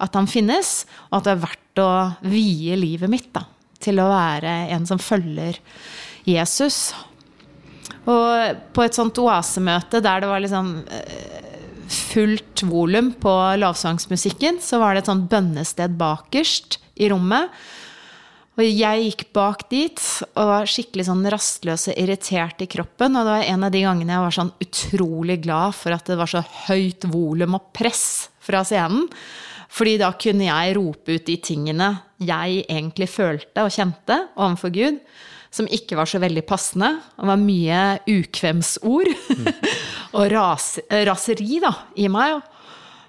at han finnes, og at det er verdt å vie livet mitt da, til å være en som følger Jesus. Og på et sånt oasemøte der det var liksom fullt volum på lavsangsmusikken, så var det et sånt bønnested bakerst i rommet. Og jeg gikk bak dit og var skikkelig sånn rastløs og irritert i kroppen. Og det var en av de gangene jeg var sånn utrolig glad for at det var så høyt volum og press fra scenen. Fordi da kunne jeg rope ut de tingene jeg egentlig følte og kjente overfor Gud som ikke var så veldig passende. Det var mye ukvemsord mm. og ras, raseri da, i meg.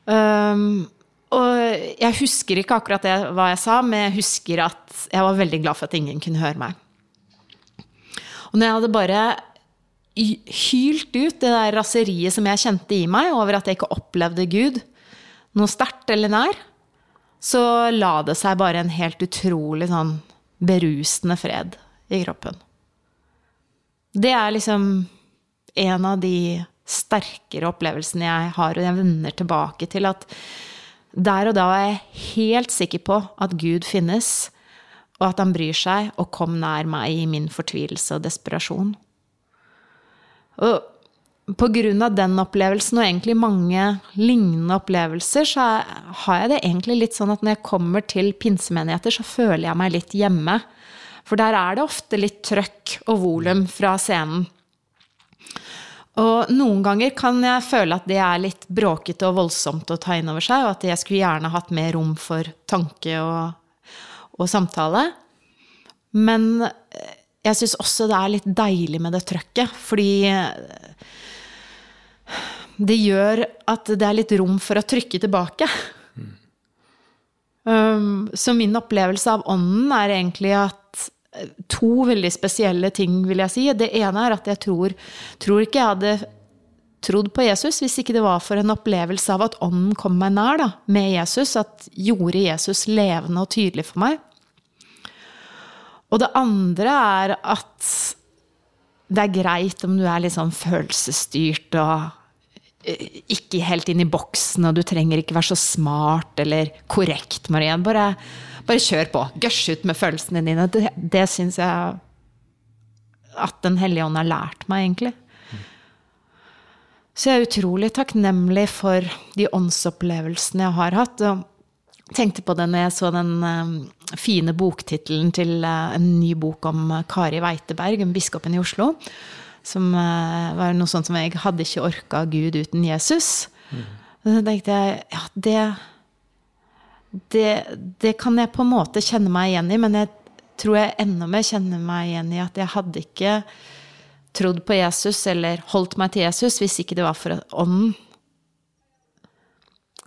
Um, og jeg husker ikke akkurat det, hva jeg sa, men jeg husker at jeg var veldig glad for at ingen kunne høre meg. Og når jeg hadde bare hylt ut det der raseriet som jeg kjente i meg over at jeg ikke opplevde Gud noe sterkt eller nær, så la det seg bare en helt utrolig sånn berusende fred i kroppen. Det er liksom en av de sterkere opplevelsene jeg har, og jeg vender tilbake til at der og da er jeg helt sikker på at Gud finnes, og at han bryr seg og kom nær meg i min fortvilelse og desperasjon. Og på grunn av den opplevelsen og egentlig mange lignende opplevelser, så har jeg det egentlig litt sånn at når jeg kommer til pinsemenigheter, så føler jeg meg litt hjemme. For der er det ofte litt trøkk og volum fra scenen. Og noen ganger kan jeg føle at det er litt bråkete og voldsomt å ta inn over seg, og at jeg skulle gjerne hatt mer rom for tanke og, og samtale. Men jeg syns også det er litt deilig med det trøkket, fordi det gjør at det er litt rom for å trykke tilbake. Mm. Um, så min opplevelse av ånden er egentlig at to veldig spesielle ting, vil jeg si. Det ene er at jeg tror, tror ikke jeg hadde trodd på Jesus hvis ikke det var for en opplevelse av at ånden kom meg nær da, med Jesus. At gjorde Jesus levende og tydelig for meg. Og det andre er at det er greit om du er litt sånn følelsesstyrt og ikke helt inn i boksen, og du trenger ikke være så smart eller korrekt, Marie. Bare bare kjør på. Gush ut med følelsene dine. Det, det syns jeg at Den hellige ånd har lært meg, egentlig. Så jeg er utrolig takknemlig for de åndsopplevelsene jeg har hatt. Og tenkte på det når jeg så den um, fine boktittelen til uh, en ny bok om Kari Weiteberg, biskopen i Oslo. Som uh, var noe sånt som jeg hadde ikke orka Gud uten Jesus. Mm. Så tenkte jeg ja, det det, det, kan jeg på en måte kjenne meg igjen i, men jeg tror jeg enda mer kjenner meg igjen i at jeg hadde ikke trodd på Jesus eller holdt meg til Jesus hvis ikke det var for ånden.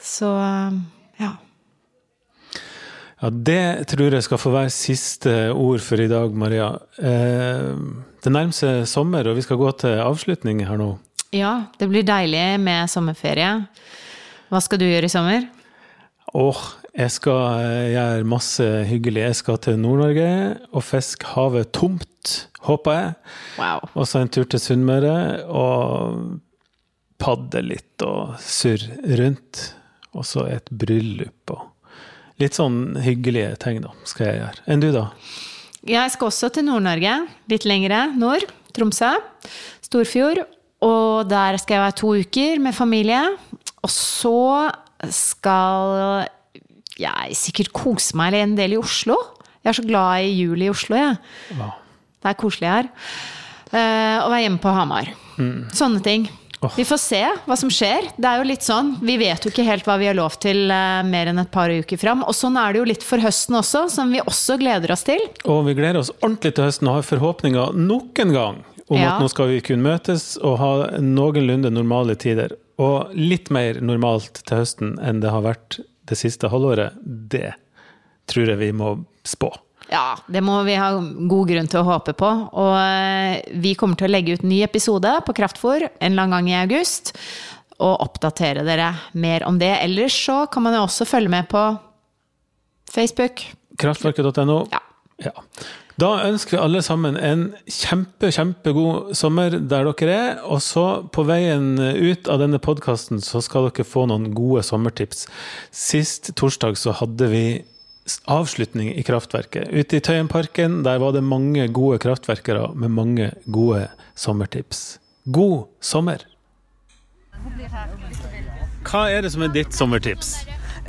Så ja. Ja, det tror jeg skal få være siste ord for i dag, Maria. Eh, det nærmer seg sommer, og vi skal gå til avslutning her nå. Ja, det blir deilig med sommerferie. Hva skal du gjøre i sommer? Åh, jeg skal eh, gjøre masse hyggelig. Jeg skal til Nord-Norge og fiske havet tomt, håper jeg. Wow. Og så en tur til Sunnmøre og padde litt og surre rundt. Og så et bryllup og litt sånn hyggelige ting, da, skal jeg gjøre. Enn du, da? Jeg skal også til Nord-Norge. Litt lengre nord. Tromsø. Storfjord. Og der skal jeg være to uker med familie. Og så skal jeg sikkert kose meg en del i Oslo. Jeg er så glad i jul i Oslo, jeg. Ja. Det er koselig her. Uh, og være hjemme på Hamar. Mm. Sånne ting. Oh. Vi får se hva som skjer. Det er jo litt sånn, Vi vet jo ikke helt hva vi har lov til uh, mer enn et par uker fram. Og sånn er det jo litt for høsten også, som vi også gleder oss til. Og vi gleder oss ordentlig til høsten og har forhåpninger nok en gang om ja. at nå skal vi kunne møtes og ha noenlunde normale tider. Og litt mer normalt til høsten enn det har vært det siste halvåret, det tror jeg vi må spå. Ja, det må vi ha god grunn til å håpe på. Og eh, vi kommer til å legge ut ny episode på Kraftfor en annen gang i august. Og oppdatere dere mer om det. Ellers så kan man jo også følge med på Facebook. Kraftverket.no. Ja. Ja. Da ønsker vi alle sammen en kjempe, kjempegod sommer der dere er. Og så, på veien ut av denne podkasten, så skal dere få noen gode sommertips. Sist torsdag så hadde vi avslutning i Kraftverket. Ute i Tøyenparken, der var det mange gode kraftverkere med mange gode sommertips. God sommer! Hva er det som er ditt sommertips?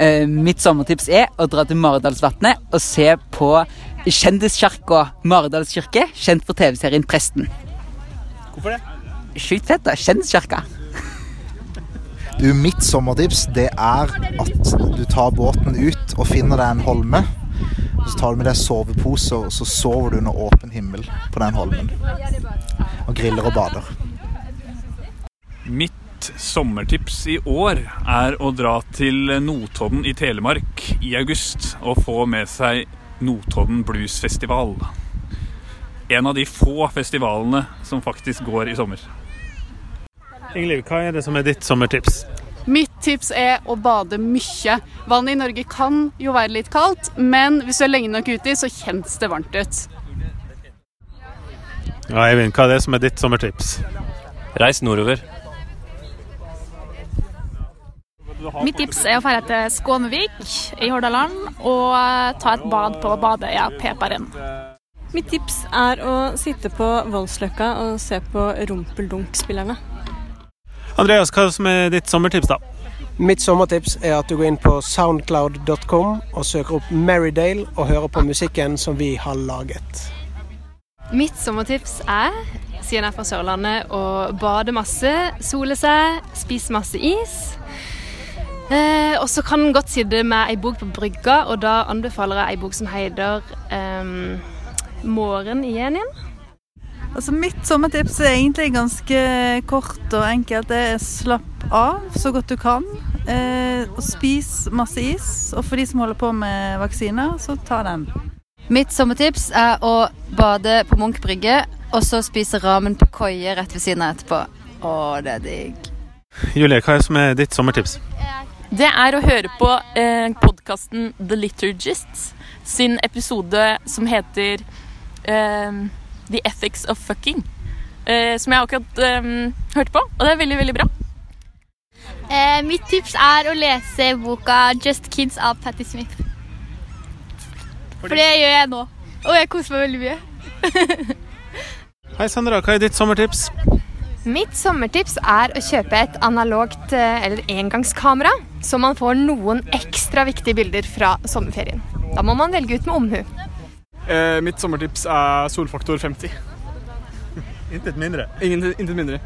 Eh, mitt sommertips er å dra til Maridalsvatnet og se på kjendiskirka Maridals kirke, kjent for TV-serien Presten. Hvorfor det? Sjukt fett, da. Kjendiskirka. Du, mitt sommertips det er at du tar båten ut og finner deg en holme. Og så tar du med deg sovepose, og så sover du under åpen himmel på den holmen. Og griller og bader. Mitt sommertips i år er å dra til Notodden i Telemark i august og få med seg Notodden Bluesfestival. En av de få festivalene som faktisk går i sommer. Ingliv, hva er det som er ditt sommertips? Mitt tips er å bade mye. Vannet i Norge kan jo være litt kaldt, men hvis du er lenge nok uti, så kjennes det varmt ut. Ja, Eivind, hva er det som er ditt sommertips? Reis nordover. Mitt tips er å dra til Skånevik i Hordaland og ta et bad på badeøya Peparen. Mitt tips er å sitte på Voldsløkka og se på Rumpeldunk-spillerne. Andreas, hva som er ditt sommertips, da? Mitt sommertips er at du går inn på soundcloud.com og søker opp Marydale og hører på musikken som vi har laget. Mitt sommertips er, siden jeg er fra Sørlandet, å bade masse, sole seg, spise masse is. Eh, og så kan en godt sitte med ei bok på brygga, og da anbefaler jeg ei bok som heter eh, 'Måren i Jenin'. Altså Mitt sommertips er egentlig ganske kort og enkelt. Det er slapp av så godt du kan. Eh, og spis masse is. Og for de som holder på med vaksiner, så ta den. Mitt sommertips er å bade på Munch brygge, og så spise ramen på koie rett ved siden av etterpå. Å, det er digg. Julie, hva er som er ditt sommertips? Det er å høre på eh, podkasten The Liturgists sin episode som heter eh, The Ethics of Fucking. Eh, som jeg akkurat eh, hørte på, og det er veldig, veldig bra. Eh, mitt tips er å lese boka Just Kids av Patti Smith. For det gjør jeg nå. Og jeg koser meg veldig mye. Hei, Sandra, hva er ditt sommertips? Mitt sommertips er å kjøpe et analogt eh, eller engangskamera, så man får noen ekstra viktige bilder fra sommerferien. Da må man velge ut med omhu. Eh, mitt sommertips er solfaktor 50. Intet mindre. Intet mindre.